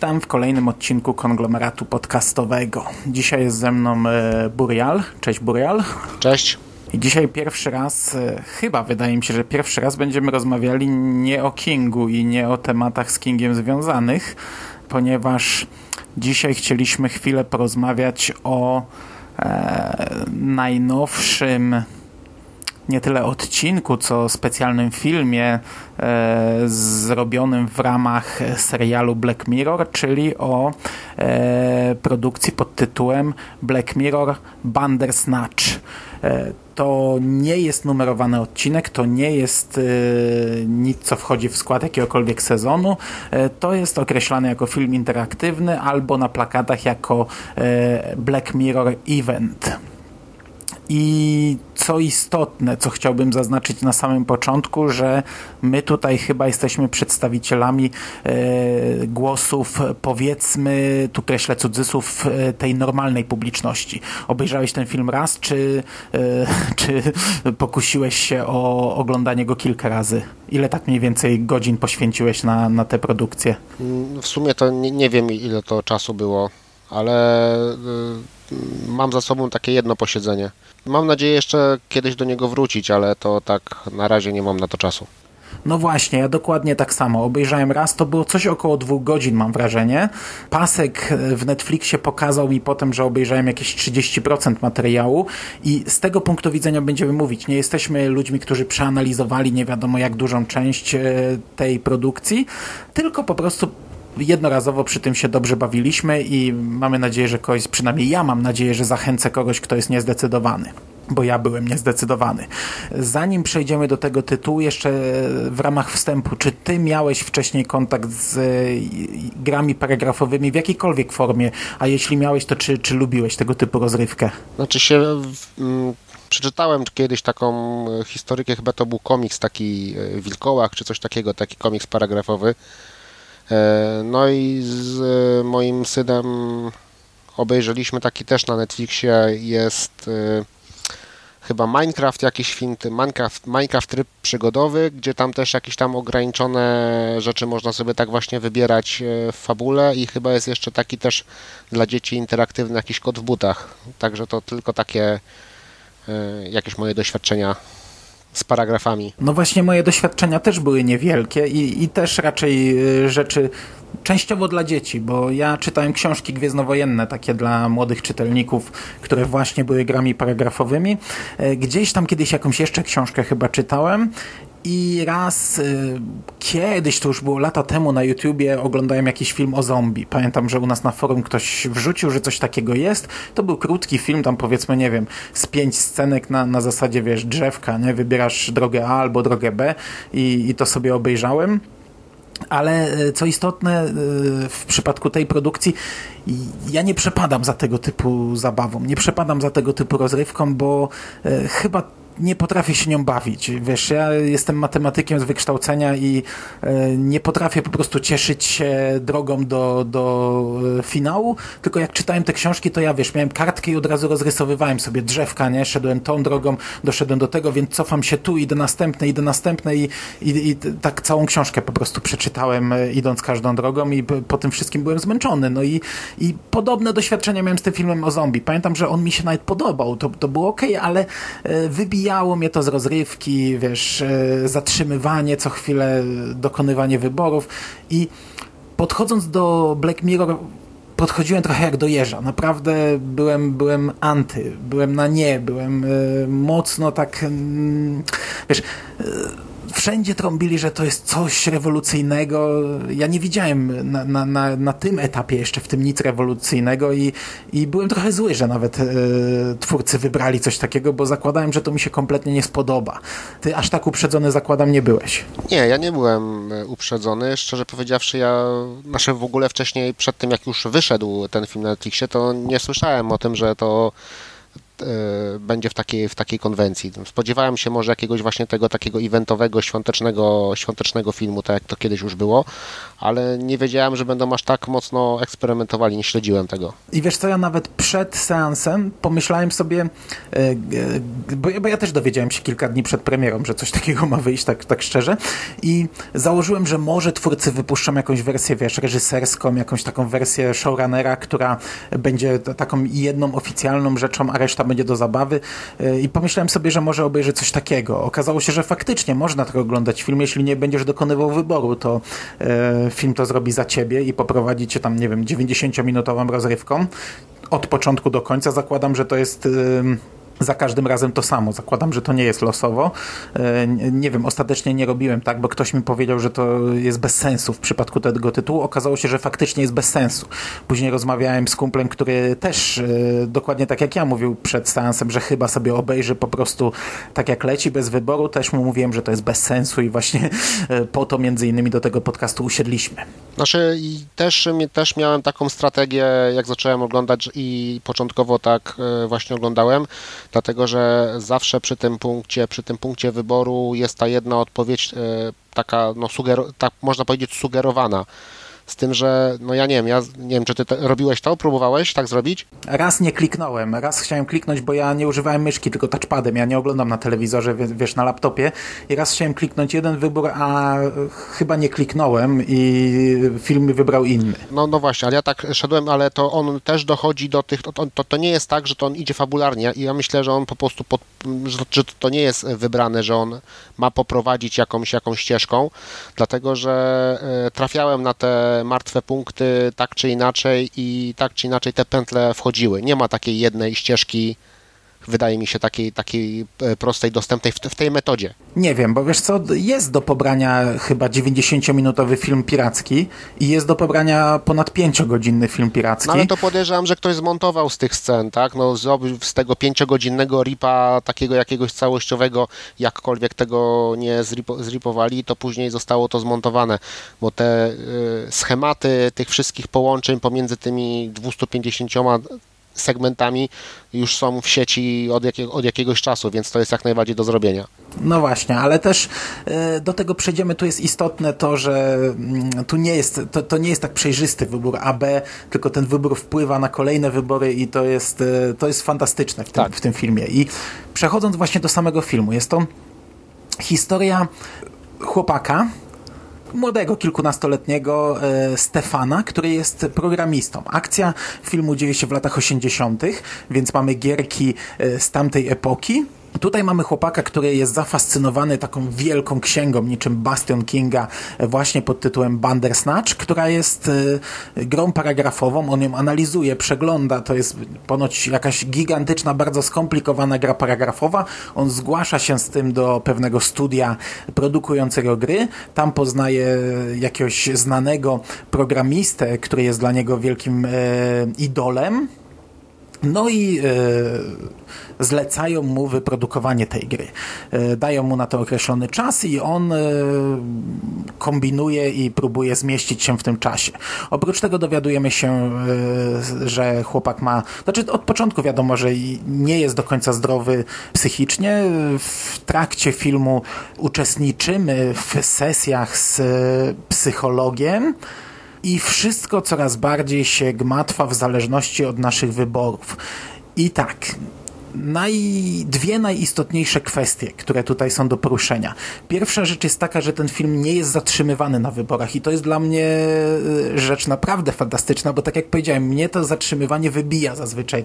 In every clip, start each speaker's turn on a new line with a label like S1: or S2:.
S1: Witam w kolejnym odcinku konglomeratu podcastowego. Dzisiaj jest ze mną e, Burial. Cześć Burial.
S2: Cześć.
S1: I dzisiaj pierwszy raz, e, chyba wydaje mi się, że pierwszy raz będziemy rozmawiali nie o Kingu i nie o tematach z Kingiem związanych, ponieważ dzisiaj chcieliśmy chwilę porozmawiać o e, najnowszym nie tyle odcinku, co specjalnym filmie e, zrobionym w ramach serialu Black Mirror, czyli o e, produkcji pod tytułem Black Mirror Bandersnatch. E, to nie jest numerowany odcinek, to nie jest e, nic, co wchodzi w skład jakiegokolwiek sezonu. E, to jest określane jako film interaktywny albo na plakatach jako e, Black Mirror Event. I co istotne, co chciałbym zaznaczyć na samym początku, że my tutaj chyba jesteśmy przedstawicielami e, głosów, powiedzmy, tu kreślę cudzysłów, e, tej normalnej publiczności. Obejrzałeś ten film raz, czy, e, czy pokusiłeś się o oglądanie go kilka razy? Ile tak mniej więcej godzin poświęciłeś na, na tę produkcję?
S2: W sumie to nie, nie wiem, ile to czasu było, ale y, mam za sobą takie jedno posiedzenie. Mam nadzieję jeszcze kiedyś do niego wrócić, ale to tak na razie nie mam na to czasu.
S1: No właśnie, ja dokładnie tak samo. Obejrzałem raz, to było coś około dwóch godzin, mam wrażenie. Pasek w Netflixie pokazał mi potem, że obejrzałem jakieś 30% materiału i z tego punktu widzenia będziemy mówić. Nie jesteśmy ludźmi, którzy przeanalizowali nie wiadomo jak dużą część e, tej produkcji, tylko po prostu jednorazowo przy tym się dobrze bawiliśmy i mamy nadzieję, że kogoś, przynajmniej ja mam nadzieję, że zachęcę kogoś, kto jest niezdecydowany bo ja byłem niezdecydowany. Zanim przejdziemy do tego tytułu, jeszcze w ramach wstępu, czy ty miałeś wcześniej kontakt z grami paragrafowymi w jakiejkolwiek formie, a jeśli miałeś, to czy, czy lubiłeś tego typu rozrywkę?
S2: Znaczy się, mm, przeczytałem kiedyś taką historykę, chyba to był komiks taki Wilkołak, czy coś takiego, taki komiks paragrafowy, no i z moim synem obejrzeliśmy taki też na Netflixie, jest chyba Minecraft, jakiś film, Minecraft, Minecraft tryb przygodowy, gdzie tam też jakieś tam ograniczone rzeczy można sobie tak właśnie wybierać w fabule i chyba jest jeszcze taki też dla dzieci interaktywny jakiś kod w butach. Także to tylko takie jakieś moje doświadczenia z paragrafami.
S1: No właśnie moje doświadczenia też były niewielkie i, i też raczej rzeczy częściowo dla dzieci, bo ja czytałem książki gwiezdnowojenne, takie dla młodych czytelników, które właśnie były grami paragrafowymi. Gdzieś tam kiedyś jakąś jeszcze książkę chyba czytałem i raz y, kiedyś, to już było lata temu na YouTubie, oglądałem jakiś film o zombie. Pamiętam, że u nas na forum ktoś wrzucił, że coś takiego jest. To był krótki film, tam powiedzmy, nie wiem, z pięć scenek na, na zasadzie, wiesz, drzewka, nie? Wybierasz drogę A albo drogę B i, i to sobie obejrzałem. Ale co istotne, w przypadku tej produkcji ja nie przepadam za tego typu zabawą, nie przepadam za tego typu rozrywką, bo chyba nie potrafię się nią bawić. Wiesz, ja jestem matematykiem z wykształcenia i e, nie potrafię po prostu cieszyć się drogą do, do finału, tylko jak czytałem te książki, to ja, wiesz, miałem kartkę i od razu rozrysowywałem sobie drzewka, nie? Szedłem tą drogą, doszedłem do tego, więc cofam się tu, idę następne, idę następne i, i, i tak całą książkę po prostu przeczytałem, idąc każdą drogą i po tym wszystkim byłem zmęczony. No i, i podobne doświadczenia miałem z tym filmem o zombie. Pamiętam, że on mi się nawet podobał, to, to było ok, ale wybija wybijało mnie to z rozrywki, wiesz, zatrzymywanie co chwilę, dokonywanie wyborów i podchodząc do Black Mirror podchodziłem trochę jak do jeża. Naprawdę byłem, byłem anty, byłem na nie, byłem y, mocno tak, y, wiesz, y, wszędzie trąbili, że to jest coś rewolucyjnego. Ja nie widziałem na, na, na, na tym etapie jeszcze w tym nic rewolucyjnego i, i byłem trochę zły, że nawet e, twórcy wybrali coś takiego, bo zakładałem, że to mi się kompletnie nie spodoba. Ty aż tak uprzedzony zakładam nie byłeś.
S2: Nie, ja nie byłem e, uprzedzony. Szczerze powiedziawszy, ja nasze w ogóle wcześniej, przed tym jak już wyszedł ten film na Netflixie, to nie słyszałem o tym, że to będzie w takiej, w takiej konwencji. Spodziewałem się może jakiegoś właśnie tego takiego eventowego, świątecznego, świątecznego filmu, tak jak to kiedyś już było, ale nie wiedziałem, że będą aż tak mocno eksperymentowali, nie śledziłem tego.
S1: I wiesz co, ja nawet przed seansem pomyślałem sobie, e, e, bo, ja też dowiedziałem się kilka dni przed premierą, że coś takiego ma wyjść, tak, tak szczerze, i założyłem, że może twórcy wypuszczą jakąś wersję, wiesz, reżyserską, jakąś taką wersję showrunnera, która będzie taką jedną oficjalną rzeczą, a reszta będzie do zabawy E, i pomyślałem sobie, że może obejrzę coś takiego. Okazało się, że faktycznie można tak oglądać film, jeśli nie będziesz dokonywał wyboru, to e, film to zrobi za ciebie i poprowadzi cię tam, nie wiem, 90-minutową rozrywką od początku do końca. Zakładam, że to jest ym, za każdym razem to samo. Zakładam, że to nie jest losowo. E, Nie wiem, ostatecznie nie robiłem tak, bo ktoś mi powiedział, że to jest bez sensu w przypadku tego tytułu. Okazało się, że faktycznie jest bez sensu. Później rozmawiałem z kumplem, który też e, dokładnie tak jak ja mówił przed seansem, że chyba sobie obejrzy po prostu tak jak leci, bez wyboru. Też mu mówiłem, że to jest bez sensu i właśnie e, po to między innymi do tego podcastu usiedliśmy.
S2: Znaczy i też, też miałem taką strategię, jak zacząłem oglądać i początkowo tak właśnie oglądałem, dlatego że zawsze przy tym punkcie, przy tym punkcie wyboru jest ta jedna odpowiedź e, taka, no sugero, tak można powiedzieć sugerowana. Z tym, że no ja nie wiem, ja nie wiem, czy ty te, robiłeś to, próbowałeś tak zrobić?
S1: Raz nie kliknąłem, raz chciałem kliknąć, bo ja nie używałem myszki, tylko touchpadem. Ja nie oglądam na telewizorze, wie- wiesz, na laptopie. I raz chciałem kliknąć jeden wybór, a chyba nie kliknąłem i film mi wybrał inny.
S2: No, no właśnie, ale ja tak szedłem, ale to on też dochodzi do tych, to, to, to nie jest tak, że to on idzie fabularnie i ja myślę, że on po prostu, pod, że, że to nie jest wybrane, że on ma poprowadzić jakąś, jakąś ścieżką, dlatego że e, trafiałem na te martwe punkty tak czy inaczej i tak czy inaczej te pętle wchodziły. Nie ma takiej jednej ścieżki, wydaje mi się, takiej, takiej e, prostej, dostępnej w, w tej metodzie.
S1: Nie wiem, bo wiesz co, jest do pobrania chyba 90-minutowy film piracki i jest do pobrania ponad 5-godzinny film piracki.
S2: No ale to podejrzewam, że ktoś zmontował z tych scen, tak? No zrobił z tego pięciogodzinnego ripa takiego jakiegoś całościowego, jakkolwiek tego nie zripo, zripowali, to później zostało to zmontowane, bo te y, schematy tych wszystkich połączeń pomiędzy tymi 250 segmentami już są w sieci od, jakiego, od jakiegoś czasu, więc to jest jak najbardziej do zrobienia.
S1: No właśnie, ale też e, do tego przejdziemy. Tu jest istotne to, że mm, tu nie jest, to, to nie jest tak przejrzysty wybór A, B, tylko ten wybór wpływa na kolejne wybory i to jest, e, to jest fantastyczne w tym,
S2: Tak.
S1: w tym filmie. I przechodząc właśnie do samego filmu, jest to historia chłopaka, młodego, kilkunastoletniego e, Stefana, który jest programistą. Akcja filmu dzieje się w latach 80., więc mamy gierki e, z tamtej epoki. Tutaj mamy chłopaka, który jest zafascynowany taką wielką księgą, niczym Bastion Kinga, e, właśnie pod tytułem Bandersnatch, która jest e, grą paragrafową. On ją analizuje, przegląda. To jest ponoć jakaś gigantyczna, bardzo skomplikowana gra paragrafowa. On zgłasza się z tym do pewnego studia produkującego gry. Tam poznaje jakiegoś znanego programistę, który jest dla niego wielkim e, idolem. No i zlecają mu wyprodukowanie tej gry. E, dają mu na to określony czas i on e, kombinuje i próbuje zmieścić się w tym czasie. Oprócz tego dowiadujemy się, e, że chłopak ma, znaczy od początku wiadomo, że nie jest do końca zdrowy psychicznie. W trakcie filmu uczestniczymy w sesjach z psychologiem. I wszystko coraz bardziej się gmatwa w zależności od naszych wyborów. I tak, naj, dwie najistotniejsze kwestie, które tutaj są do poruszenia. Pierwsza rzecz jest taka, że ten film nie jest zatrzymywany na wyborach i to jest dla mnie e, rzecz naprawdę fantastyczna, bo tak jak powiedziałem, mnie to zatrzymywanie wybija zazwyczaj. e,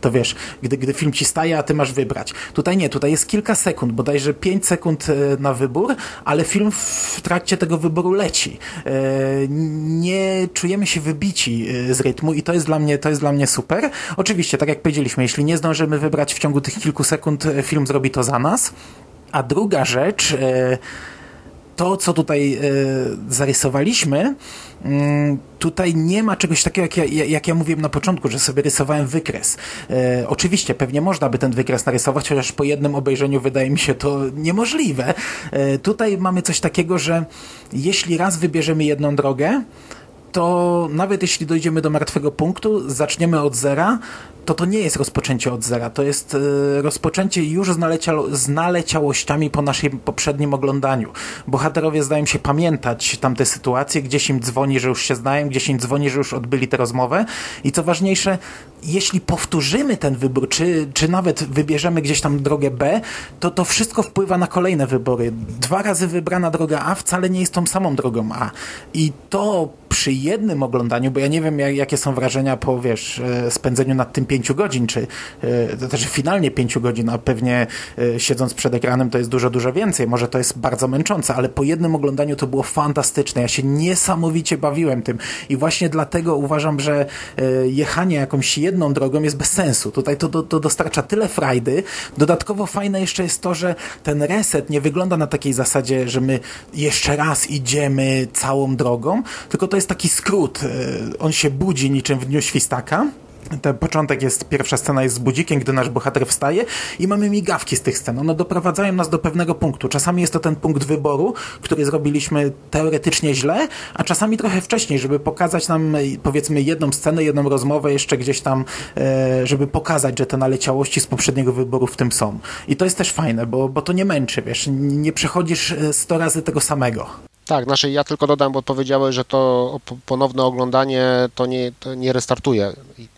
S1: To wiesz, gdy, gdy film ci staje, a ty masz wybrać. Tutaj nie, tutaj jest kilka sekund, bodajże 5 sekund e, na wybór, ale film w trakcie tego wyboru leci. Nie czujemy się wybici z rytmu i to jest dla mnie, to jest dla mnie super. Oczywiście, tak jak powiedzieliśmy, jeśli nie zdążymy wybrać w ciągu tych kilku sekund, e, film zrobi to za nas. A druga rzecz, e, to co tutaj e, zarysowaliśmy, mm, tutaj nie ma czegoś takiego, jak ja, jak ja mówiłem na początku, że sobie rysowałem wykres. Oczywiście, pewnie można by ten wykres narysować, chociaż po jednym obejrzeniu wydaje mi się to niemożliwe. Tutaj mamy coś takiego, że jeśli raz wybierzemy jedną drogę, to nawet jeśli dojdziemy do martwego punktu, zaczniemy od zera, to to nie jest rozpoczęcie od zera, to jest e, rozpoczęcie już z, naleciało, z naleciałościami po naszym poprzednim oglądaniu. Bohaterowie zdają się pamiętać tamte sytuacje, gdzieś im dzwoni, że już się znają, gdzieś im dzwoni, że już odbyli tę rozmowę i co ważniejsze, jeśli powtórzymy ten wybór, czy, czy nawet wybierzemy gdzieś tam drogę B, to to wszystko wpływa na kolejne wybory. Dwa razy wybrana droga A wcale nie jest tą samą drogą A. I to przy jednym oglądaniu, bo ja nie wiem, jak, jakie są wrażenia po, wiesz, e, spędzeniu nad tym pięciu godzin, czy e, to też finalnie pięciu godzin, a pewnie e, siedząc przed ekranem to jest dużo, dużo więcej. Może to jest bardzo męczące, ale po jednym oglądaniu to było fantastyczne. Ja się niesamowicie bawiłem tym i właśnie dlatego uważam, że jechanie jakąś jedną drogą jest bez sensu. Tutaj to, to, to dostarcza tyle frajdy. Dodatkowo fajne jeszcze jest to, że ten reset nie wygląda na takiej zasadzie, że my jeszcze raz idziemy całą drogą, tylko to jest taki skrót. On się budzi niczym w dniu świstaka ten początek jest, pierwsza scena jest z budzikiem, gdy nasz bohater wstaje i mamy migawki z tych scen. One doprowadzają nas do pewnego punktu. Czasami jest to ten punkt wyboru, który zrobiliśmy teoretycznie źle, a czasami trochę wcześniej, żeby pokazać nam powiedzmy jedną scenę, jedną rozmowę jeszcze gdzieś tam, e, żeby pokazać, że te naleciałości z poprzedniego wyboru w tym są. I to jest też fajne, bo, bo to nie męczy, wiesz, nie przechodzisz 100 e, razy tego samego.
S2: Tak, znaczy ja tylko dodam, bo powiedziałeś, że to ponowne oglądanie to nie, to nie restartuje.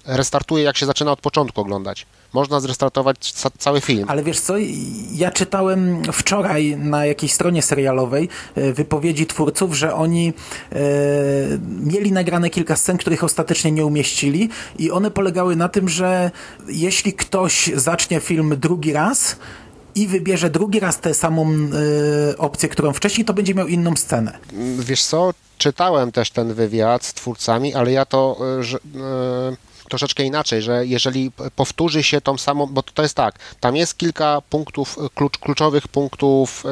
S2: Restartuje jak się zaczyna od początku oglądać. Można zrestartować cały film.
S1: Ale wiesz co, ja czytałem wczoraj na jakiejś stronie serialowej e, wypowiedzi twórców, że oni e, mieli nagrane kilka scen, których ostatecznie nie umieścili i one polegały na tym, że jeśli ktoś zacznie film drugi raz, i wybierze drugi raz tę samą y, opcję, którą wcześniej, to będzie miał inną scenę.
S2: Wiesz co, czytałem też ten wywiad z twórcami, ale ja to... Y, y troszeczkę inaczej, że jeżeli powtórzy się tą samą, bo to jest tak, tam jest kilka punktów, klucz, kluczowych punktów,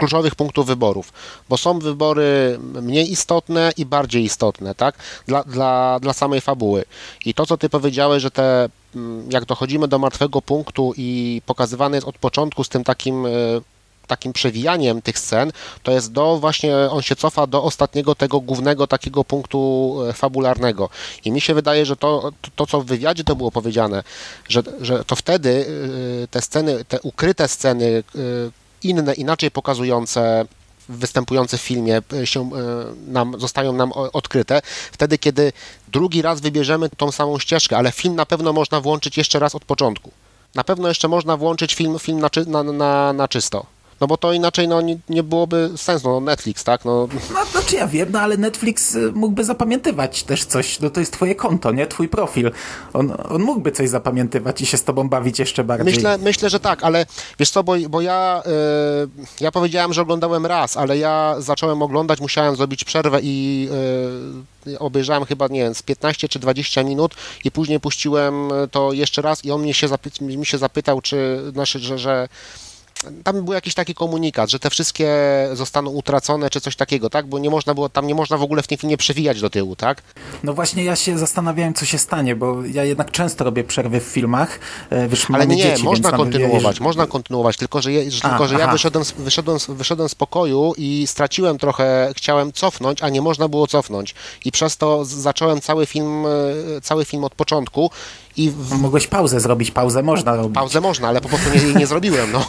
S2: kluczowych punktów wyborów, bo są wybory mniej istotne i bardziej istotne, tak, dla, dla, dla samej fabuły. I to, co ty powiedziałeś, że te Mm, jak dochodzimy do martwego punktu i pokazywany jest od początku z tym takim e, takim przewijaniem tych scen, to jest do właśnie, on się cofa do ostatniego tego głównego takiego punktu e, fabularnego. I mi się wydaje, że to, to co w wywiadzie to było powiedziane, że, że to wtedy e, te sceny, te ukryte sceny, inne, inaczej pokazujące występujące w filmie e, się, e, nam, zostają nam odkryte, wtedy kiedy drugi raz wybierzemy tą samą ścieżkę, ale film na pewno można włączyć jeszcze raz od początku. Na pewno jeszcze można włączyć film, film na, na, na, na czysto. No bo to inaczej no, nie, nie byłoby sensu, no Netflix, tak? No.
S1: no, znaczy ja wiem, no ale Netflix y, mógłby zapamiętywać też coś, no to jest twoje konto, nie? Twój profil. On, on mógłby coś zapamiętywać i się z tobą bawić jeszcze bardziej.
S2: Myślę, myślę że tak, ale wiesz co, bo, bo ja, yy, ja powiedziałem, że oglądałem raz, ale ja zacząłem oglądać, musiałem zrobić przerwę i yy, obejrzałem chyba, nie wiem, z 15 czy 20 minut i później puściłem to jeszcze raz i on mnie się, zapy- mi się zapytał, czy, znaczy, że, że tam był jakiś taki komunikat, że te wszystkie zostaną utracone, czy coś takiego, tak? Bo nie można było, tam nie można w ogóle w tym filmie przewijać do tyłu, tak?
S1: No właśnie ja się zastanawiałem, co się stanie, bo ja jednak często robię przerwy w filmach. E, wiesz,
S2: Ale nie, dzieci, można kontynuować, można kontynuować, tylko że, je, że, A, tylko, że ja wyszedłem, wyszedłem, wyszedłem z pokoju i straciłem trochę, chciałem cofnąć, a nie można było cofnąć. I przez to zacząłem cały film, e, cały film od początku i.
S1: Mogłeś pauzę zrobić, pauzę można robić.
S2: Pauzę można, ale po prostu nie, nie zrobiłem, no.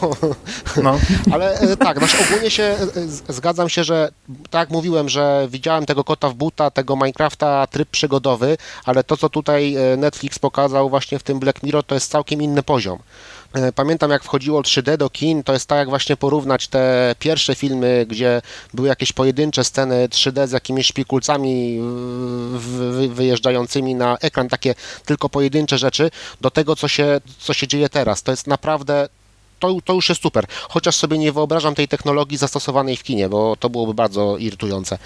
S2: no. Ale e, tak, znaczy ogólnie się e, zgadzam się, że tak mówiłem, że widziałem tego kota w buta, tego Minecrafta tryb przygodowy, ale to, co tutaj e, Netflix pokazał właśnie w tym Black Mirror, to jest całkiem inny poziom. E, pamiętam, jak wchodziło 3D do kin, to jest tak jak właśnie porównać te pierwsze filmy, gdzie były jakieś pojedyncze sceny 3D z jakimiś szpikulcami wyjeżdżającymi na ekran, takie tylko pojedyncze rzeczy, do tego, co się, co się dzieje teraz. To jest naprawdę to, to już jest super. Chociaż sobie nie wyobrażam tej technologii zastosowanej w kinie, bo to byłoby bardzo irytujące.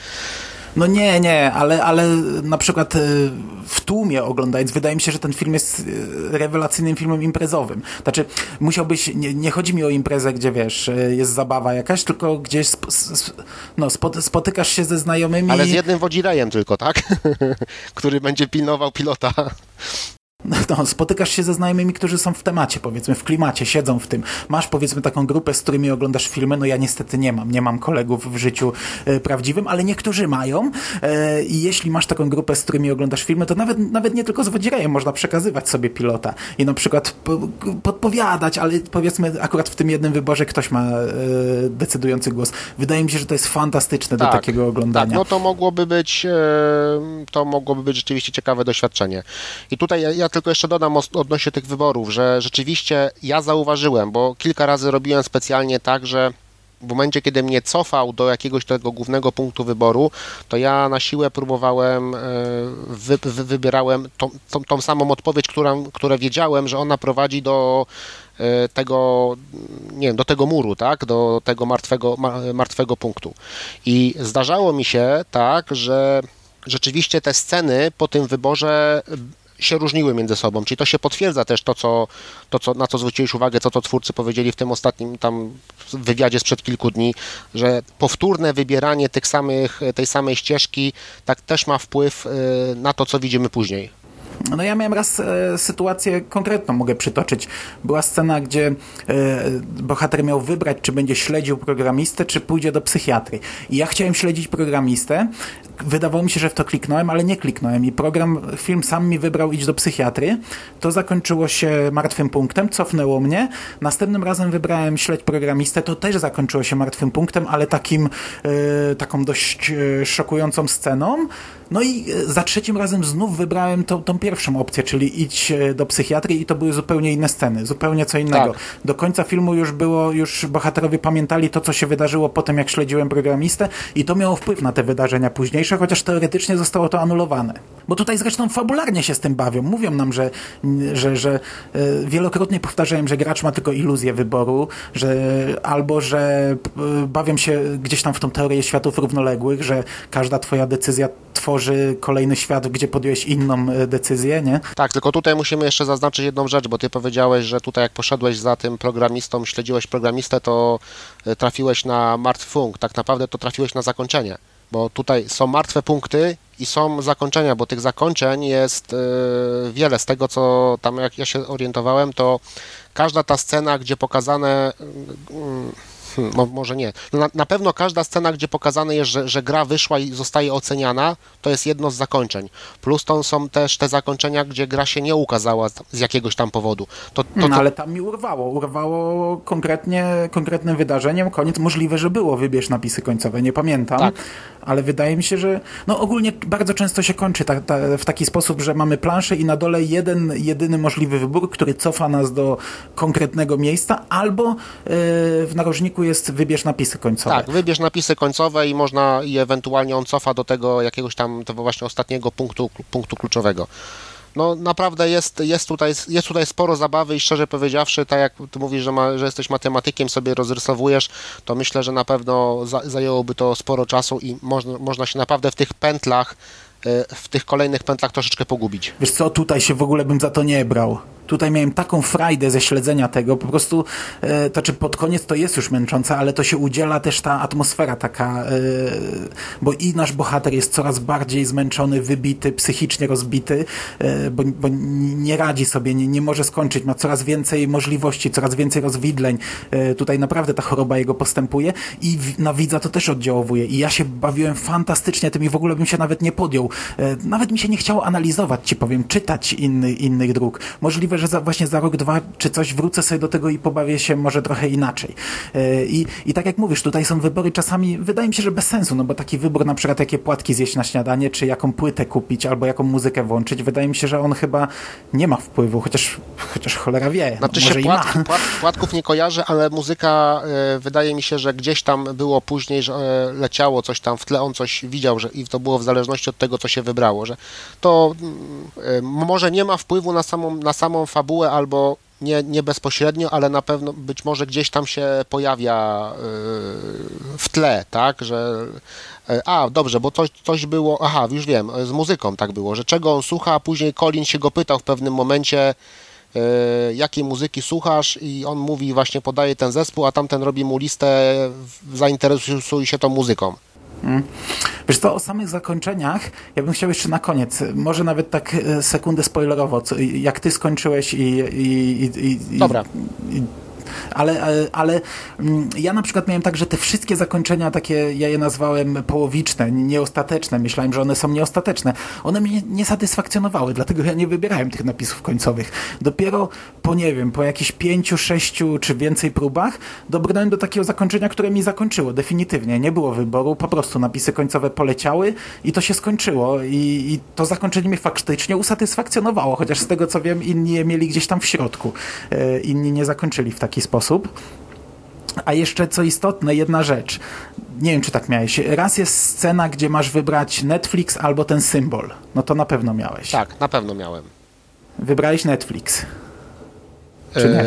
S1: No nie, nie, ale, ale na przykład y, w tłumie oglądając, wydaje mi się, że ten film jest y, rewelacyjnym filmem imprezowym. Znaczy, musiałbyś, nie, nie chodzi mi o imprezę, gdzie wiesz, y, jest zabawa jakaś, tylko gdzieś sp, sp, no, spot, spotykasz się ze znajomymi.
S2: Ale z jednym wodzirejem tylko, tak? Który będzie pilnował pilota.
S1: No, spotykasz się ze znajomymi, którzy są w temacie, powiedzmy, w klimacie, siedzą w tym. Masz, powiedzmy, taką grupę, z którymi oglądasz filmy. No ja niestety nie mam. Nie mam kolegów w życiu e, prawdziwym, ale niektórzy mają. E, I jeśli masz taką grupę, z którymi oglądasz filmy, to nawet, nawet nie tylko z wodzirejem można przekazywać sobie pilota i na przykład po, podpowiadać, ale powiedzmy, akurat w tym jednym wyborze ktoś ma e, decydujący głos. Wydaje mi się, że to jest fantastyczne
S2: Tak,
S1: do takiego oglądania.
S2: Tak, no to mogłoby być, e, to mogłoby być rzeczywiście ciekawe doświadczenie. I tutaj ja, ja tylko jeszcze dodam odnośnie tych wyborów, że rzeczywiście ja zauważyłem, bo kilka razy robiłem specjalnie tak, że w momencie, kiedy mnie cofał do jakiegoś tego głównego punktu wyboru, to ja na siłę próbowałem, e, wy, wy, wybierałem tą, tą, tą samą odpowiedź, którą, które wiedziałem, że ona prowadzi do e, tego, nie wiem, do tego muru, tak, do tego martwego, ma- martwego punktu. I zdarzało mi się tak, że rzeczywiście te sceny po tym wyborze się różniły między sobą, czyli to się potwierdza też to, co, to co, na co zwróciłeś uwagę, co to twórcy powiedzieli w tym ostatnim tam wywiadzie sprzed kilku dni, że powtórne wybieranie tych samych, tej samej ścieżki tak też ma wpływ y, na to, co widzimy później.
S1: No ja miałem raz e, sytuację konkretną, mogę przytoczyć. Była scena, gdzie e, bohater miał wybrać, czy będzie śledził programistę, czy pójdzie do psychiatry. I ja chciałem śledzić programistę. Wydawało mi się, że w to kliknąłem, ale nie kliknąłem. I program, film sam mi wybrał idź do psychiatry. To zakończyło się martwym punktem, cofnęło mnie. Następnym razem wybrałem śledź programistę. To też zakończyło się martwym punktem, ale takim, e, taką dość e, szokującą sceną. No i e, za trzecim razem znów wybrałem tą, tą pierwszą opcję, czyli idź e, do psychiatrii i to były zupełnie inne sceny, zupełnie co innego.
S2: Tak.
S1: Do końca filmu już było, już bohaterowie pamiętali to, co się wydarzyło po tym, jak śledziłem programistę i to miało wpływ na te wydarzenia późniejsze, chociaż teoretycznie zostało to anulowane. Bo tutaj zresztą fabularnie się z tym bawią. Mówią nam, że, że, że e, wielokrotnie powtarzają, że gracz ma tylko iluzję wyboru, że albo, że bawią się gdzieś tam w tą teorię światów równoległych, że każda twoja decyzja tworzy kolejny świat, gdzie podjąłeś inną e, decyzję, nie?
S2: Tak, tylko tutaj musimy jeszcze zaznaczyć jedną rzecz, bo ty powiedziałeś, że tutaj jak poszedłeś za tym programistą, śledziłeś programistę, to e, trafiłeś na martwy punkt. Tak naprawdę to trafiłeś na zakończenie, bo tutaj są martwe punkty i są zakończenia, bo tych zakończeń jest e, wiele. Z tego, co tam jak ja się orientowałem, to każda ta scena, gdzie pokazane mm, Mo- może nie. No Na, na pewno każda scena, gdzie pokazane jest, że, że gra wyszła i zostaje oceniana, to jest jedno z zakończeń. Plus to są też te zakończenia, gdzie gra się nie ukazała z, jakiegoś tam powodu. To, to,
S1: No,
S2: to,
S1: ale tam mi urwało. Urwało konkretnie, konkretnym wydarzeniem. Koniec możliwe, że było. Wybierz napisy końcowe. Nie pamiętam.
S2: Tak.
S1: Ale wydaje mi się, że no ogólnie bardzo często się kończy ta, ta, w taki sposób, że mamy planszę i na dole jeden, jedyny możliwy wybór, który cofa nas do konkretnego miejsca, albo yy, w narożniku jest wybierz napisy końcowe.
S2: tak, wybierz napisy końcowe i można i ewentualnie on cofa do tego jakiegoś tam tego właśnie ostatniego punktu, punktu kluczowego. No naprawdę jest, jest, tutaj, jest tutaj sporo zabawy i szczerze powiedziawszy, tak jak ty mówisz, że, ma, że jesteś matematykiem, sobie rozrysowujesz, to myślę, że na pewno za, zajęłoby to sporo czasu i można, można się naprawdę w tych pętlach, e, w tych kolejnych pętlach troszeczkę pogubić.
S1: Wiesz co, tutaj się w ogóle bym za to nie brał. Tutaj miałem taką frajdę ze śledzenia tego, po prostu, e, to czy pod koniec to jest już męczące, ale to się udziela też ta atmosfera taka, e, bo i nasz bohater jest coraz bardziej zmęczony, wybity, psychicznie rozbity, e, bo, bo nie radzi sobie, nie, nie może skończyć, ma coraz więcej możliwości, coraz więcej rozwidleń. E, tutaj naprawdę ta choroba jego postępuje i w, na widza to też oddziałuje. I ja się bawiłem fantastycznie tym i w ogóle bym się nawet nie podjął. E, nawet mi się nie chciało analizować, ci powiem, czytać inny, innych dróg. Możliwe, że za, właśnie za rok, dwa czy coś wrócę sobie do tego i pobawię się może trochę inaczej. E, I, I tak jak mówisz, tutaj są wybory czasami, wydaje mi się, że bez sensu, no bo taki wybór na przykład jakie płatki zjeść na śniadanie, czy jaką płytę kupić, albo jaką muzykę włączyć, wydaje mi się, że on chyba nie ma wpływu, chociaż, chociaż cholera wie.
S2: Znaczy
S1: może
S2: się
S1: ma.
S2: płat, płatków nie kojarzę, ale muzyka e, wydaje mi się, że gdzieś tam było później, że e, leciało coś tam w tle, on coś widział, że i to było w zależności od tego, co się wybrało, że to e, może nie ma wpływu na samą, na samą fabułę albo nie, nie bezpośrednio, ale na pewno być może gdzieś tam się pojawia y, w tle, tak, że y, a, dobrze, bo coś, coś było, aha, już wiem, z muzyką tak było, że czego on słucha, a później Colin się go pytał w pewnym momencie, y, jakiej muzyki słuchasz i on mówi, właśnie podaje ten zespół, a tamten robi mu listę, zainteresuj się tą muzyką.
S1: Wiesz co, o samych zakończeniach ja bym chciał jeszcze na koniec, może nawet tak e, sekundę spoilerowo, co, jak ty skończyłeś i... i, i, i
S2: Dobra.
S1: I, ale, ale, mm, ja na przykład miałem tak, że te wszystkie zakończenia takie, ja je nazwałem połowiczne, nieostateczne, myślałem, że one są nieostateczne. One mnie nie satysfakcjonowały, dlatego ja nie wybierałem tych napisów końcowych. Dopiero po, nie wiem, po jakichś pięciu, sześciu czy więcej próbach dobrnąłem do takiego zakończenia, które mi zakończyło, definitywnie. Nie było wyboru, po prostu napisy końcowe poleciały i to się skończyło i, i to zakończenie mnie faktycznie usatysfakcjonowało, chociaż z tego co wiem, inni je mieli gdzieś tam w środku. E, inni nie zakończyli w taki sposób. A jeszcze co istotne, jedna rzecz. Nie wiem, czy tak miałeś. Raz jest scena, gdzie masz wybrać Netflix albo ten symbol. No to na pewno miałeś.
S2: Tak, na pewno miałem.
S1: Wybrałeś Netflix. Czy nie?
S2: Eee,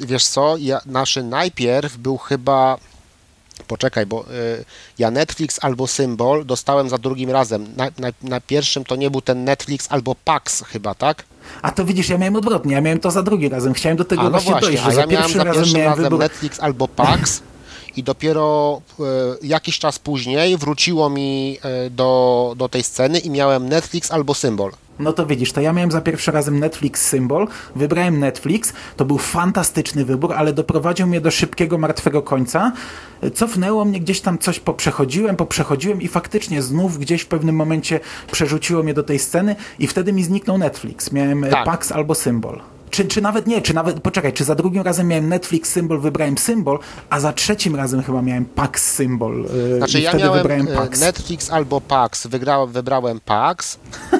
S2: wiesz co, ja, naszy najpierw był chyba. Poczekaj, bo y, ja Netflix albo Symbol dostałem za drugim razem. Na, na, na pierwszym to nie był ten Netflix albo Pax chyba, tak?
S1: A to widzisz, ja miałem odwrotnie. Ja miałem to za drugim razem. Chciałem do tego
S2: A no
S1: właśnie, dojść,
S2: a ja
S1: za
S2: miałem
S1: pierwszym
S2: za
S1: razem
S2: pierwszym
S1: miałem
S2: razem
S1: wybór...
S2: Netflix albo Pax i dopiero y, jakiś czas później wróciło mi y, do, do tej sceny i miałem Netflix albo Symbol.
S1: No to widzisz, to ja miałem za pierwszym razem Netflix symbol, wybrałem Netflix, to był fantastyczny wybór, ale doprowadził mnie do szybkiego, martwego końca. Cofnęło mnie gdzieś tam coś, poprzechodziłem, poprzechodziłem i faktycznie znów gdzieś w pewnym momencie przerzuciło mnie do tej sceny i wtedy mi zniknął Netflix. Miałem
S2: Tak.
S1: Pax albo symbol. Czy, czy nawet nie, czy nawet, poczekaj, czy za drugim razem miałem Netflix symbol, wybrałem symbol, a za trzecim razem chyba miałem Pax symbol yy,
S2: Znaczy ja miałem
S1: wybrałem
S2: e,
S1: Pax.
S2: Netflix albo Pax, wygrałem, wybrałem Pax,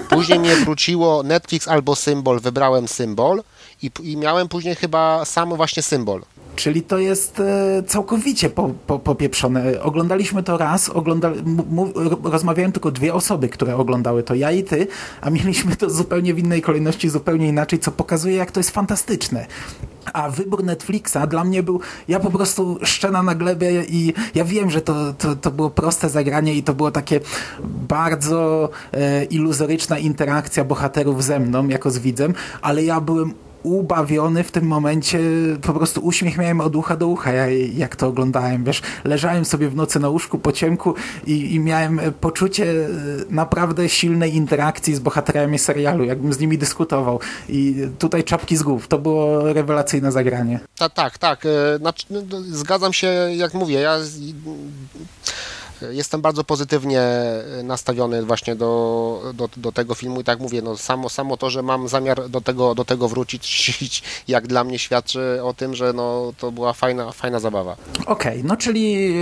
S2: później mnie wróciło Netflix albo Symbol, wybrałem Symbol i, i miałem później chyba sam właśnie Symbol.
S1: Czyli to jest e, całkowicie po, po, popieprzone. Oglądaliśmy to raz, ogląda, rozmawiałem tylko dwie osoby, które oglądały to, ja i ty, a mieliśmy to zupełnie w innej kolejności, zupełnie inaczej, co pokazuje, jak to jest fantastyczne. A wybór Netflixa dla mnie był, ja po prostu szczena na glebie i ja wiem, że to, to, to było proste zagranie i to było takie bardzo e, iluzoryczna interakcja bohaterów ze mną, jako z widzem, ale ja byłem ubawiony w tym momencie, po prostu uśmiech miałem od ucha do ucha, ja, jak to oglądałem, wiesz, leżałem sobie w nocy na łóżku po ciemku i, i miałem poczucie e, naprawdę silnej interakcji z bohaterami serialu, jakbym z nimi dyskutował i tutaj czapki z głów, to było rewelacyjne zagranie.
S2: Ta, tak, tak. no, zgadzam się, jak mówię, ja jestem bardzo pozytywnie e, nastawiony właśnie do, do, do tego filmu i tak mówię, no samo, samo to, że mam zamiar do tego, do tego wrócić, jak dla mnie świadczy o tym, że no, to była fajna, fajna zabawa.
S1: Okej, no czyli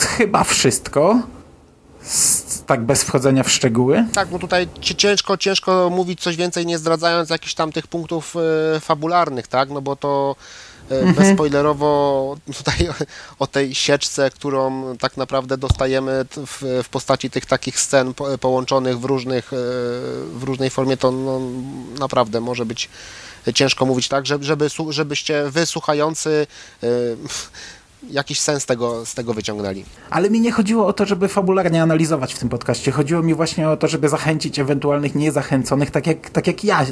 S1: e, chyba wszystko, S- tak bez wchodzenia w szczegóły.
S2: Tak, bo tutaj ci- ciężko, ciężko mówić coś więcej, nie zdradzając jakichś tam tych punktów e, fabularnych, tak? No bo to e, bezspoilerowo tutaj o tej sieczce, którą tak naprawdę dostajemy w, w postaci tych takich scen po, połączonych w różnych, e, w różnej formie, to no, naprawdę może być ciężko mówić tak, żeby, żeby, żebyście wy słuchający e, jakiś sens tego, z tego wyciągnęli.
S1: Ale mi nie chodziło o to, żeby fabularnie analizować w tym podcaście. Chodziło mi właśnie o to, żeby zachęcić ewentualnych niezachęconych, tak jak, tak jak ja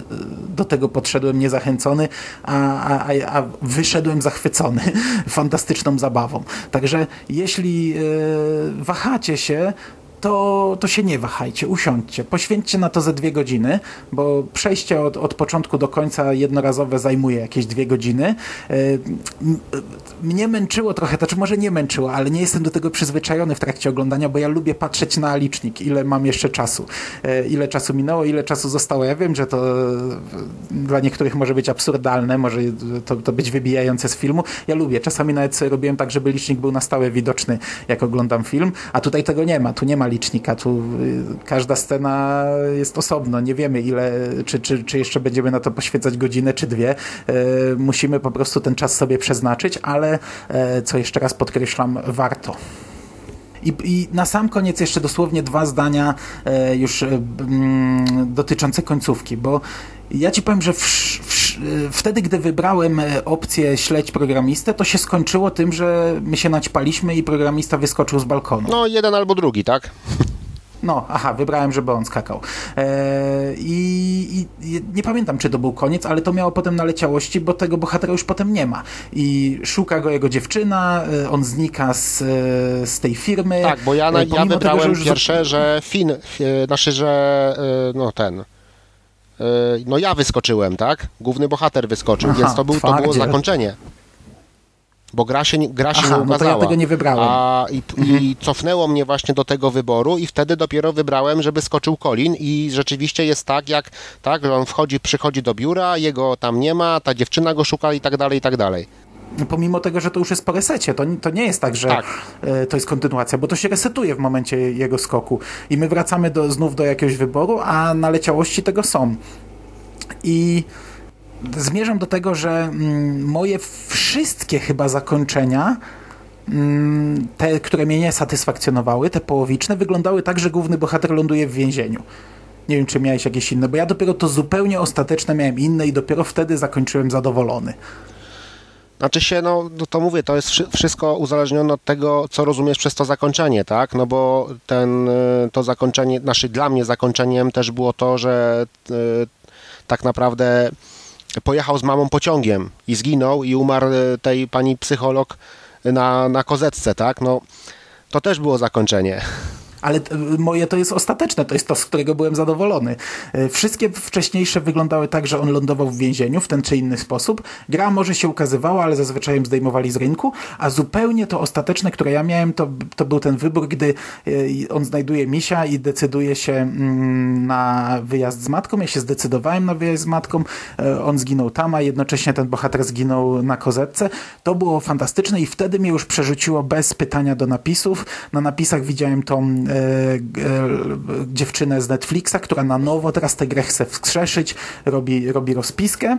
S1: do tego podszedłem niezachęcony, a, a, a- wyszedłem zachwycony fantastyczną zabawą. Także jeśli y, wahacie się, to, to się nie wahajcie, usiądźcie, poświęćcie na to ze dwie godziny, bo przejście od, od początku do końca jednorazowe zajmuje jakieś dwie godziny. Y, m- mnie męczyło trochę, to czy może nie męczyło, ale nie jestem do tego przyzwyczajony w trakcie oglądania, bo ja lubię patrzeć na licznik, ile mam jeszcze czasu, E, ile czasu minęło, ile czasu zostało. Ja wiem, że to e, dla niektórych może być absurdalne, może to, to być wybijające z filmu. Ja lubię. Czasami nawet robiłem tak, żeby licznik był na stałe widoczny, jak oglądam film, a tutaj tego nie ma. Tu nie ma licznika, tu y, każda scena jest osobno. Nie wiemy ile, czy, czy, czy jeszcze będziemy na to poświęcać godzinę, czy dwie. E, Musimy po prostu ten czas sobie przeznaczyć, ale e, co jeszcze raz podkreślam, warto. I, I na sam koniec jeszcze dosłownie dwa zdania e, już e, mm, dotyczące końcówki, bo Ja ci powiem, że w, wtedy, gdy wybrałem e, opcję śledź programistę, to się skończyło tym, że my się naćpaliśmy i programista wyskoczył z balkonu.
S2: No, jeden albo drugi, tak?
S1: No, aha, wybrałem, żeby on skakał. Eee, i, I nie pamiętam, czy to był koniec, ale to miało potem naleciałości, bo tego bohatera już potem nie ma. I szuka go jego dziewczyna, e, on znika z, e, z tej firmy.
S2: Tak, bo ja,
S1: E,
S2: ja wybrałem
S1: tego, że już
S2: pierwsze, że Fin, znaczy, że no ten... e, No ja wyskoczyłem, tak? Główny bohater wyskoczył,
S1: Aha,
S2: więc to, był, to było zakończenie. Bo gra się, gra się
S1: Aha,
S2: nie
S1: no to ja
S2: ukazała.
S1: tego nie wybrałem.
S2: A, i, I cofnęło mnie właśnie do tego wyboru i wtedy dopiero wybrałem, żeby skoczył Colin i rzeczywiście jest tak, jak tak, że on wchodzi, przychodzi do biura, jego tam nie ma, ta dziewczyna go szuka i tak dalej, i tak dalej.
S1: Pomimo tego, że to już jest po resecie, to, to nie jest tak, że
S2: Tak.
S1: e, to jest kontynuacja, bo to się resetuje w momencie jego skoku i my wracamy do, znów do jakiegoś wyboru, a naleciałości tego są. I zmierzam do tego, że mm, moje wszystkie chyba zakończenia mm, te, które mnie nie satysfakcjonowały, te połowiczne, wyglądały tak, że główny bohater ląduje w więzieniu. Nie wiem, czy miałeś jakieś inne, bo ja dopiero to zupełnie ostateczne miałem inne i dopiero wtedy zakończyłem zadowolony.
S2: Znaczy się, no no to mówię, to jest wszy- wszystko uzależnione od tego, co rozumiesz przez to zakończenie, tak? No bo ten, y, to zakończenie, znaczy dla mnie zakończeniem też było to, że y, tak naprawdę pojechał z mamą pociągiem i zginął i umarł y, tej pani psycholog na, na kozetce, tak? No to też było zakończenie.
S1: Ale t- moje to jest ostateczne, to jest to, z którego byłem zadowolony. E, Wszystkie wcześniejsze wyglądały tak, że on lądował w więzieniu w ten czy inny sposób. Gra może się ukazywała, ale zazwyczaj ją zdejmowali z rynku, a zupełnie to ostateczne, które ja miałem, to, to był ten wybór, gdy e, on znajduje misia i decyduje się mm, na wyjazd z matką. Ja się zdecydowałem na wyjazd z matką, e, on zginął tam, a jednocześnie ten bohater zginął na kozetce. To było fantastyczne i wtedy mnie już przerzuciło bez pytania do napisów. Na napisach widziałem tą e, e, dziewczynę z Netflixa, która na nowo teraz tę grę chce wskrzeszyć, robi, robi rozpiskę.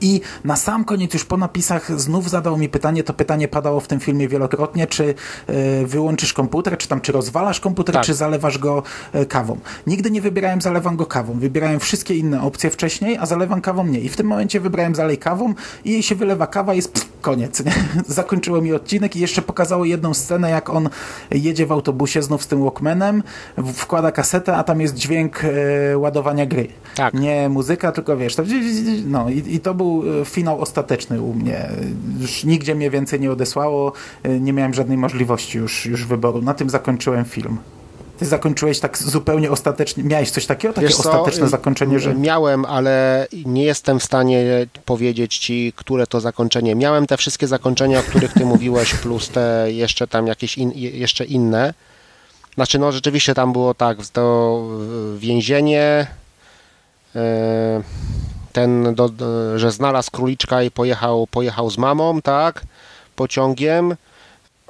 S1: I na sam koniec, już po napisach, znów zadał mi pytanie, to pytanie padało w tym filmie wielokrotnie, czy e, wyłączysz komputer, czy tam, czy rozwalasz komputer,
S2: Tak.
S1: czy zalewasz go e, kawą. Nigdy nie wybierałem zalewam go kawą. Wybierałem wszystkie inne opcje wcześniej, a zalewam kawą nie. I w tym momencie wybrałem zalej kawą i jej się wylewa kawa i jest pff, koniec. Nie? Zakończyło mi odcinek i jeszcze pokazało jedną scenę, jak on jedzie w autobusie znów z tym Walkmanem, wkłada kasetę, a tam jest dźwięk e, ładowania gry.
S2: Tak.
S1: Nie muzyka, tylko wiesz, to, no i, i to był e, finał ostateczny u mnie. Już nigdzie mnie więcej nie odesłało, e, nie miałem żadnej możliwości już, już wyboru. Na tym zakończyłem film. Ty zakończyłeś tak zupełnie ostatecznie, miałeś coś takiego, takie
S2: Wiesz co,
S1: ostateczne
S2: y,
S1: zakończenie, że...
S2: Miałem, ale nie jestem w stanie powiedzieć ci, które to zakończenie. Miałem te wszystkie zakończenia, o których ty mówiłeś, plus te jeszcze tam jakieś in, jeszcze inne. Znaczy, no rzeczywiście tam było tak, to y, więzienie, y, ten, do, że znalazł króliczka i pojechał, pojechał z mamą, tak, pociągiem.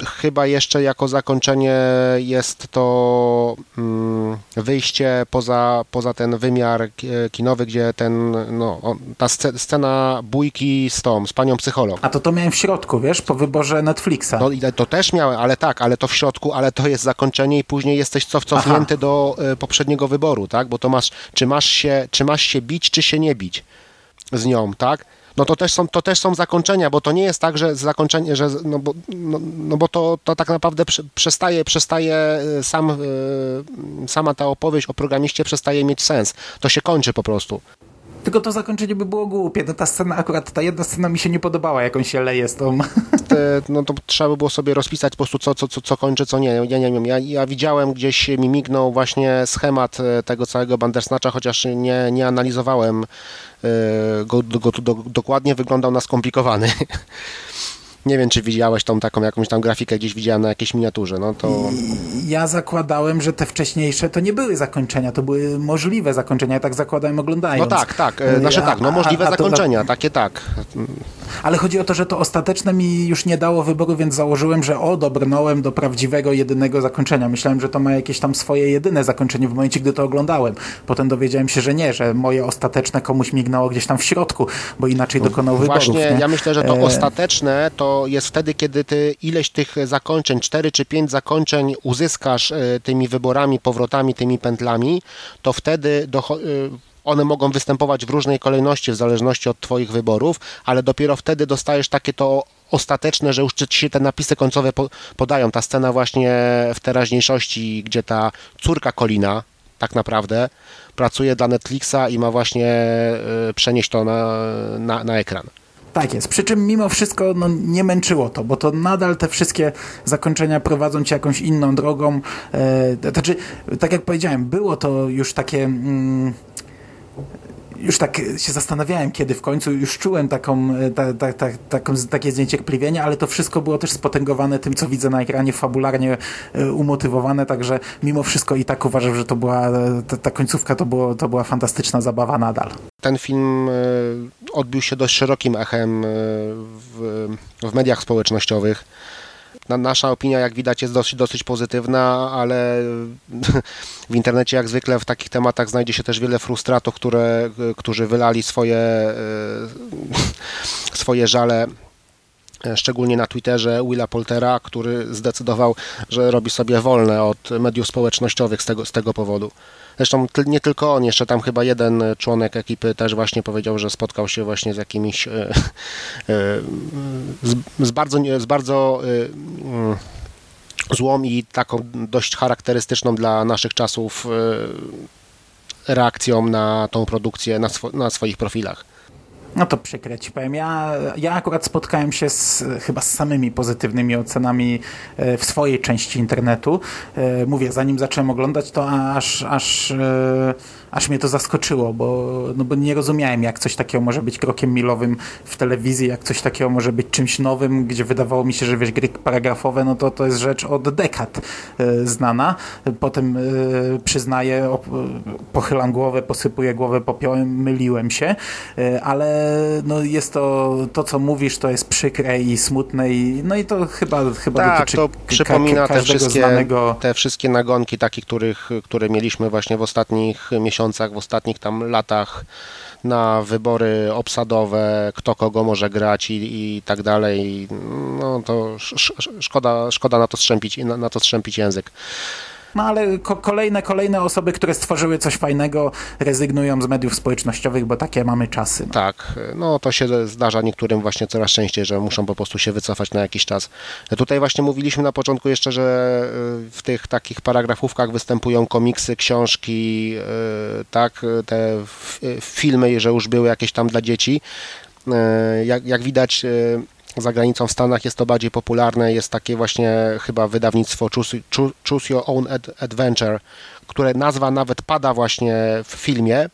S2: Chyba jeszcze jako zakończenie jest to mm, wyjście poza, poza ten wymiar ki- kinowy, gdzie ten, no, ta sce- scena bójki z tą, z panią psycholog.
S1: A to to miałem w środku, wiesz, po wyborze Netflixa.
S2: No to też miałem, ale tak, ale to w środku, ale to jest zakończenie i później jesteś cof, cofnięty do e, poprzedniego wyboru, tak? Bo to masz, czy masz się, czy masz się bić, czy się nie bić z nią, tak? No to też są, to też są zakończenia, bo to nie jest tak, że zakończenie, że no bo, no, no bo to, to tak naprawdę prze- przestaje, przestaje e, sam, e, sama ta opowieść o programiście przestaje mieć sens. To się kończy po prostu.
S1: Tylko to zakończenie by było głupie. No, ta scena, akurat ta jedna scena mi się nie podobała, jak on się leje z tą...
S2: te, no to trzeba by było sobie rozpisać po prostu co, co, co, co kończy, co nie. Ja nie wiem, ja, ja widziałem gdzieś mi mignął właśnie schemat e, tego całego Bandersnatcha, chociaż nie, nie analizowałem e, go, go, go do, dokładnie, wyglądał na skomplikowany. Nie wiem, czy widziałeś tą taką jakąś tam grafikę, gdzieś widziałem na jakiejś miniaturze, no to...
S1: Ja zakładałem, że te wcześniejsze to nie były zakończenia, to były możliwe zakończenia, ja tak zakładałem
S2: No
S1: oglądając.
S2: tak, tak, e, znaczy
S1: A-
S2: tak, no
S1: a-
S2: możliwe
S1: a to-
S2: zakończenia, takie tak.
S1: Ale chodzi o to, że to ostateczne mi już nie dało wyboru, więc założyłem, że o, dobrnąłem do prawdziwego, jedynego zakończenia. Myślałem, że to ma jakieś tam swoje jedyne zakończenie w momencie, gdy to oglądałem. Potem dowiedziałem się, że nie, że moje ostateczne komuś mignęło gdzieś tam w środku, bo inaczej dokonał wyborów.
S2: No Właśnie,
S1: nie?
S2: ja myślę, że to
S1: E,
S2: ostateczne to jest wtedy, kiedy ty ileś tych zakończeń, cztery czy pięć zakończeń uzyskasz e, tymi wyborami, powrotami, tymi pętlami, to wtedy e, one mogą występować w różnej kolejności w zależności od Twoich wyborów, ale dopiero wtedy dostajesz takie to ostateczne, że już ci się te napisy końcowe po, podają. Ta scena właśnie w teraźniejszości, gdzie ta córka Kolina tak naprawdę pracuje dla Netflixa i ma właśnie y, przenieść to na, na, na ekran.
S1: Tak jest. Przy czym mimo wszystko no, nie męczyło to, bo to nadal te wszystkie zakończenia prowadzą cię jakąś inną drogą. E, znaczy, tak jak powiedziałem, było to już takie. Mm, już tak się zastanawiałem, kiedy w końcu już czułem taką, e, ta, ta, ta, taką, takie zniecierpliwienie, ale to wszystko było też spotęgowane tym, co widzę na ekranie, fabularnie e, umotywowane, także mimo wszystko i tak uważam, że to była, e, ta, ta końcówka to, było, to była fantastyczna zabawa nadal.
S2: Ten film odbił się dość szerokim echem w, w mediach społecznościowych nasza opinia, jak widać, jest dosyć, dosyć pozytywna, ale w internecie, jak zwykle, w takich tematach znajdzie się też wiele frustratów, które, którzy wylali swoje, e, swoje żale e, szczególnie na Twitterze Willa Poltera, który zdecydował, że robi sobie wolne od mediów społecznościowych z tego, z tego powodu. Zresztą nie tylko on, jeszcze tam chyba jeden członek ekipy też właśnie powiedział, że spotkał się właśnie z jakimiś e, e, z, z bardzo, z bardzo e, mm, złą i taką dość charakterystyczną dla naszych czasów reakcją na tą produkcję na, na swoich profilach.
S1: No to przykre ci powiem. Ja, ja akurat spotkałem się z, chyba z samymi pozytywnymi ocenami e, w swojej części internetu. E, mówię, zanim zacząłem oglądać to aż, aż, e, aż mnie to zaskoczyło, bo, no bo nie rozumiałem jak coś takiego może być krokiem milowym w telewizji, jak coś takiego może być czymś nowym, gdzie wydawało mi się, że wiesz, gry paragrafowe, no to to jest rzecz od dekad znana. Potem przyznaję, pochylam głowę, posypuję głowę popiołem, myliłem się, ale no jest to, to co mówisz, to jest przykre i smutne i no i to chyba, chyba
S2: tak,
S1: dotyczy
S2: to przypomina te wszystkie,
S1: znanego...
S2: te wszystkie nagonki takie, których, które mieliśmy właśnie w ostatnich miesiącach, w ostatnich tam latach na wybory obsadowe, kto kogo może grać i, i tak dalej. No to szkoda, szkoda na to strzępić, na, na to strzępić język.
S1: No ale ko kolejne, kolejne osoby, które stworzyły coś fajnego, rezygnują z mediów społecznościowych, bo takie mamy czasy.
S2: No. Tak, no to się zdarza niektórym właśnie coraz częściej, że muszą po prostu się wycofać na jakiś czas. Tutaj właśnie mówiliśmy na początku jeszcze, że y, w tych takich paragrafówkach występują komiksy, książki, y, tak, te filmy, że już były jakieś tam dla dzieci. Y, jak, jak widać za granicą w Stanach jest to bardziej popularne. Jest takie właśnie chyba wydawnictwo Choose, Your Own Adventure, które nazwa nawet pada właśnie w filmie.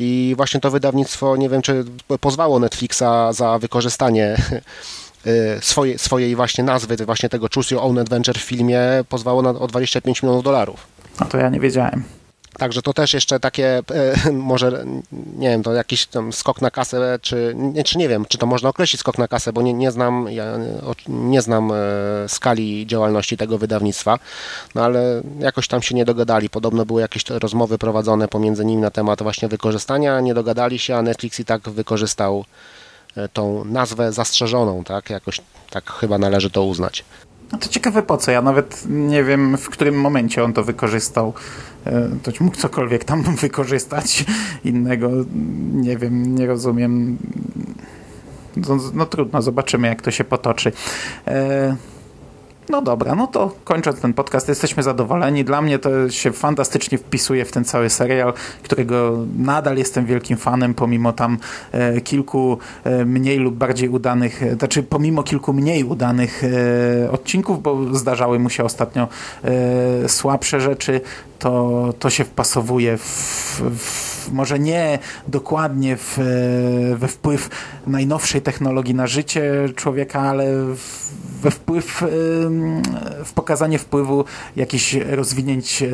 S2: I właśnie to wydawnictwo, nie wiem czy pozwało Netflixa za wykorzystanie y, swojej, swojej właśnie nazwy, właśnie tego Choose Your Own Adventure w filmie, pozwało na, o 25 milionów dolarów.
S1: A to ja nie wiedziałem.
S2: Także to też jeszcze takie, e, może, nie wiem, to jakiś tam skok na kasę, czy nie, czy nie wiem, czy to można określić skok na kasę, bo nie, nie znam, ja nie znam e, skali działalności tego wydawnictwa, no ale jakoś tam się nie dogadali. Podobno były jakieś rozmowy prowadzone pomiędzy nimi na temat właśnie wykorzystania, nie dogadali się, a Netflix i tak wykorzystał e, tą nazwę zastrzeżoną, tak? Jakoś tak chyba należy to uznać.
S1: No to ciekawe po co. Ja nawet nie wiem, w którym momencie on to wykorzystał. E, to mógł cokolwiek tam wykorzystać innego. Nie wiem, nie rozumiem. No, no trudno, zobaczymy jak to się potoczy. E no dobra, no to kończąc ten podcast, jesteśmy zadowoleni. Dla mnie to się fantastycznie wpisuje w ten cały serial, którego nadal jestem wielkim fanem, pomimo tam e, kilku e, mniej lub bardziej udanych, e, znaczy pomimo kilku mniej udanych e, odcinków, bo zdarzały mu się ostatnio e, słabsze rzeczy, to, to się wpasowuje w, w, może nie dokładnie w, we wpływ najnowszej technologii na życie człowieka, ale w, we wpływ, w pokazanie wpływu jakichś rozwinięć e,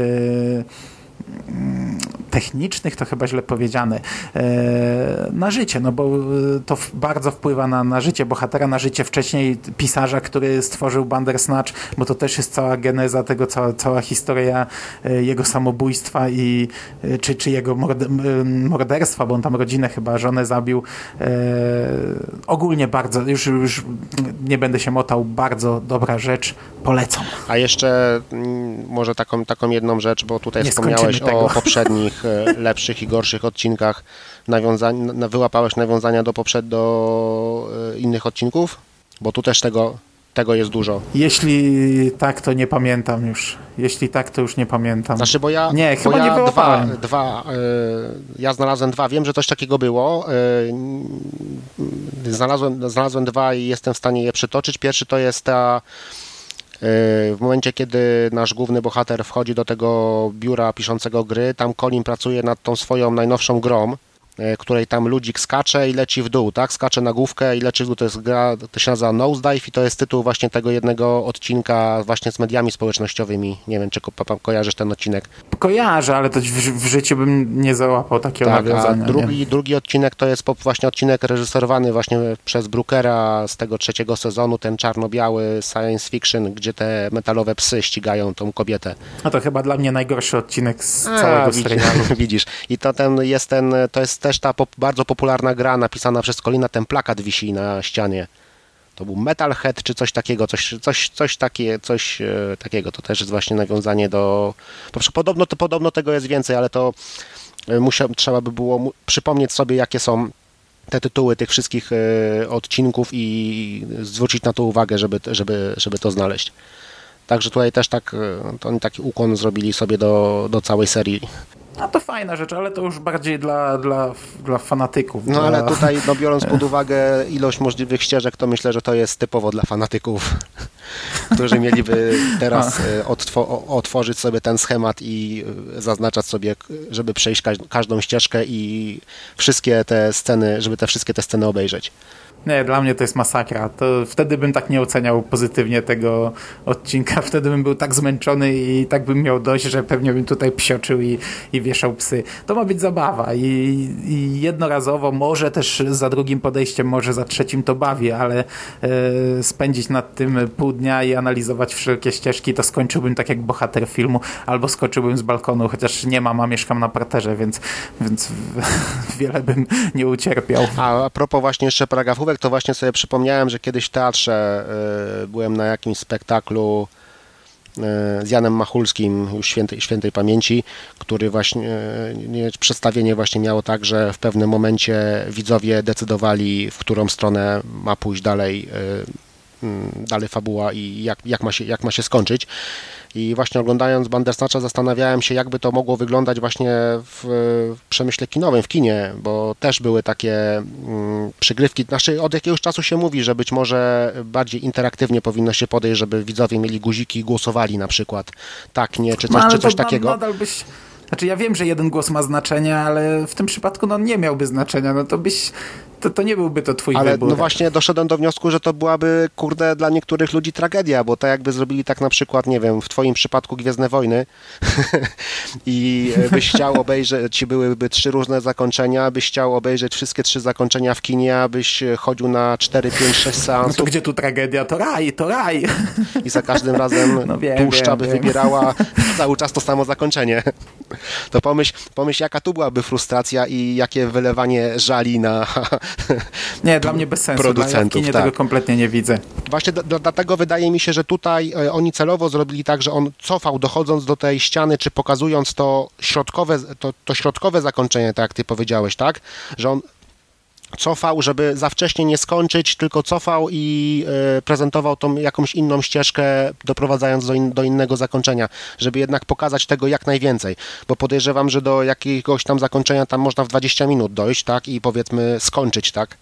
S1: technicznych, to chyba źle powiedziane, e, na życie, no bo e, to bardzo wpływa na, na życie bohatera, na życie wcześniej pisarza, który stworzył Bandersnatch, bo to też jest cała geneza tego, cała, cała historia e, jego samobójstwa i czy, czy jego morderstwa, bo on tam rodzinę chyba, żonę zabił. Ogólnie bardzo, już, już nie będę się motał, bardzo dobra rzecz, polecam.
S2: A jeszcze mm, może taką, taką jedną rzecz, bo tutaj nie wspomniałeś o poprzednich e, lepszych i gorszych odcinkach nawiązań, na, wyłapałeś nawiązania do poprzed do e, innych odcinków? Bo tu też tego, tego jest dużo.
S1: Jeśli tak, to nie pamiętam już. Jeśli tak, to już nie pamiętam.
S2: Znaczy, bo ja,
S1: Nie,
S2: bo
S1: chyba
S2: ja
S1: nie
S2: dwa,
S1: wyłapałem.
S2: dwa e, ja znalazłem dwa, wiem, że coś takiego było. E, znalazłem, znalazłem dwa i jestem w stanie je przytoczyć. Pierwszy to jest ta w momencie, kiedy nasz główny bohater wchodzi do tego biura piszącego gry, tam Colin pracuje nad tą swoją najnowszą grą, której tam ludzik skacze i leci w dół, tak? Skacze na główkę i leci w dół. To jest gra, to się nazywa Nosedive i to jest tytuł właśnie tego jednego odcinka właśnie z mediami społecznościowymi. Nie wiem, czy ko- kojarzysz ten odcinek.
S1: Kojarzę, ale to w, w życiu bym nie załapał takiego
S2: Tak, a
S1: nawiązania. nie.
S2: drugi, drugi odcinek to jest właśnie odcinek reżyserowany właśnie przez Brookera z tego trzeciego sezonu, ten czarno-biały science fiction, gdzie te metalowe psy ścigają tą kobietę.
S1: No to chyba dla mnie najgorszy odcinek z
S2: A,
S1: całego
S2: widzi-
S1: serialu.
S2: Widzisz. I to ten jest ten, to jest też ta bardzo popularna gra napisana przez Colina, ten plakat wisi na ścianie. To był Metalhead czy coś takiego, coś, coś, coś, takie, coś e, takiego. To też jest właśnie nawiązanie do... Podobno, to, podobno tego jest więcej, ale to e, musiał, trzeba by było mu- przypomnieć sobie, jakie są te tytuły tych wszystkich e, odcinków i zwrócić na to uwagę, żeby, żeby, żeby to znaleźć. Także tutaj też tak, e, to oni taki ukłon zrobili sobie do, do całej serii.
S1: A to fajna rzecz, ale to już bardziej dla, dla, dla fanatyków.
S2: No
S1: dla...
S2: ale tutaj, no, biorąc pod uwagę ilość możliwych ścieżek, to myślę, że to jest typowo dla fanatyków, którzy mieliby teraz e, odtwo- o- otworzyć sobie ten schemat i e, zaznaczać sobie, żeby przejść każ- każdą ścieżkę i wszystkie te sceny, żeby te wszystkie te sceny obejrzeć.
S1: Nie, dla mnie to jest masakra. To wtedy bym tak nie oceniał pozytywnie tego odcinka. Wtedy bym był tak zmęczony i tak bym miał dość, że pewnie bym tutaj psioczył i, i wieszał psy. To ma być zabawa i, i jednorazowo, może też za drugim podejściem, może za trzecim to bawi, ale e, spędzić nad tym pół dnia i analizować wszelkie ścieżki, to skończyłbym tak jak bohater filmu, albo skoczyłbym z balkonu, chociaż nie mam, a mieszkam na parterze, więc, więc wiele bym nie ucierpiał.
S2: A a propos właśnie jeszcze paragrafówek, to właśnie sobie przypomniałem, że kiedyś w teatrze e, byłem na jakimś spektaklu e, z Janem Machulskim, już świętej, świętej pamięci, który właśnie, nie, przedstawienie właśnie miało tak, że w pewnym momencie widzowie decydowali, w którą stronę ma pójść dalej, dalej fabuła i jak, jak, ma się, jak ma się skończyć. I właśnie oglądając Bandersnatcha zastanawiałem się, jakby to mogło wyglądać właśnie w, przemyśle kinowym, w kinie, bo też były takie mm, przygrywki. Znaczy od jakiegoś czasu się mówi, że być może bardziej interaktywnie powinno się podejść, żeby widzowie mieli guziki i głosowali na przykład tak, nie, czy coś,
S1: No,
S2: czy coś takiego.
S1: Nadal byś... Znaczy ja wiem, że jeden głos ma znaczenie, ale w tym przypadku no, nie miałby znaczenia. No to byś... To, to nie byłby to twój
S2: Ale
S1: wybór.
S2: no właśnie doszedłem do wniosku, że to byłaby, kurde, dla niektórych ludzi tragedia, bo tak jakby zrobili tak na przykład, nie wiem, w twoim przypadku Gwiezdne Wojny i e, byś chciał obejrzeć, ci byłyby trzy różne zakończenia, byś chciał obejrzeć wszystkie trzy zakończenia w kinie, abyś e, chodził na 4, 5, 6
S1: No to
S2: seansów
S1: gdzie tu tragedia? To raj, to raj.
S2: i za każdym razem
S1: No wiem,
S2: tłuszcza
S1: wiem,
S2: by
S1: wiem.
S2: wybierała cały czas to samo zakończenie. To pomyśl, pomyśl, jaka tu byłaby frustracja i jakie wylewanie żali na
S1: Nie, dla mnie bez sensu.
S2: Producentów,
S1: ja w kinie
S2: tak.
S1: tego kompletnie nie widzę.
S2: Właśnie dlatego wydaje mi się, że tutaj e, oni celowo zrobili tak, że on cofał, dochodząc do tej ściany, czy pokazując to środkowe, to, to środkowe zakończenie, tak jak ty powiedziałeś, tak? Że on cofał, żeby za wcześnie nie skończyć, tylko cofał i e, prezentował tą jakąś inną ścieżkę, doprowadzając do, in, do innego zakończenia, żeby jednak pokazać tego jak najwięcej, bo podejrzewam, że do jakiegoś tam zakończenia tam można w 20 minut dojść, tak, i powiedzmy skończyć, tak,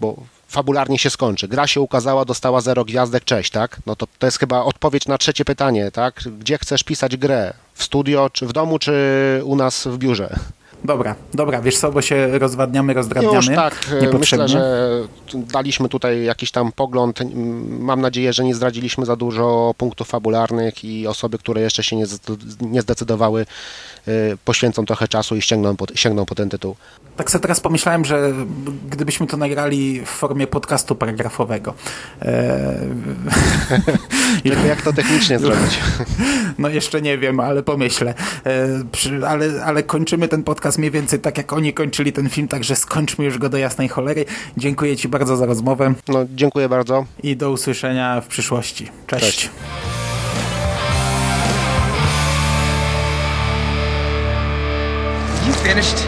S2: bo fabularnie się skończy. Gra się ukazała, dostała zero gwiazdek, cześć, tak? No to, to jest chyba odpowiedź na trzecie pytanie, tak? Gdzie chcesz pisać grę? W studio, czy w domu, czy u nas w biurze?
S1: Dobra, dobra, wiesz co, bo się rozwadniamy, rozdrabniamy.
S2: Już tak, e, myślę, że daliśmy tutaj jakiś tam pogląd. M, Mam nadzieję, że nie zdradziliśmy za dużo punktów fabularnych i osoby, które jeszcze się nie zdecydowały, e, poświęcą trochę czasu i sięgną po, sięgną po ten tytuł.
S1: Tak sobie teraz pomyślałem, że gdybyśmy to nagrali w formie podcastu paragrafowego. E...
S2: Tylko jak to technicznie zrobić?
S1: No jeszcze nie wiem, ale pomyślę. E, przy, ale, ale kończymy ten podcast mniej więcej tak, jak oni kończyli ten film, także skończmy już go do jasnej cholery. Dziękuję Ci bardzo za rozmowę
S2: No, dziękuję bardzo.
S1: i do usłyszenia w przyszłości. Cześć.
S2: Cześć.
S3: finished?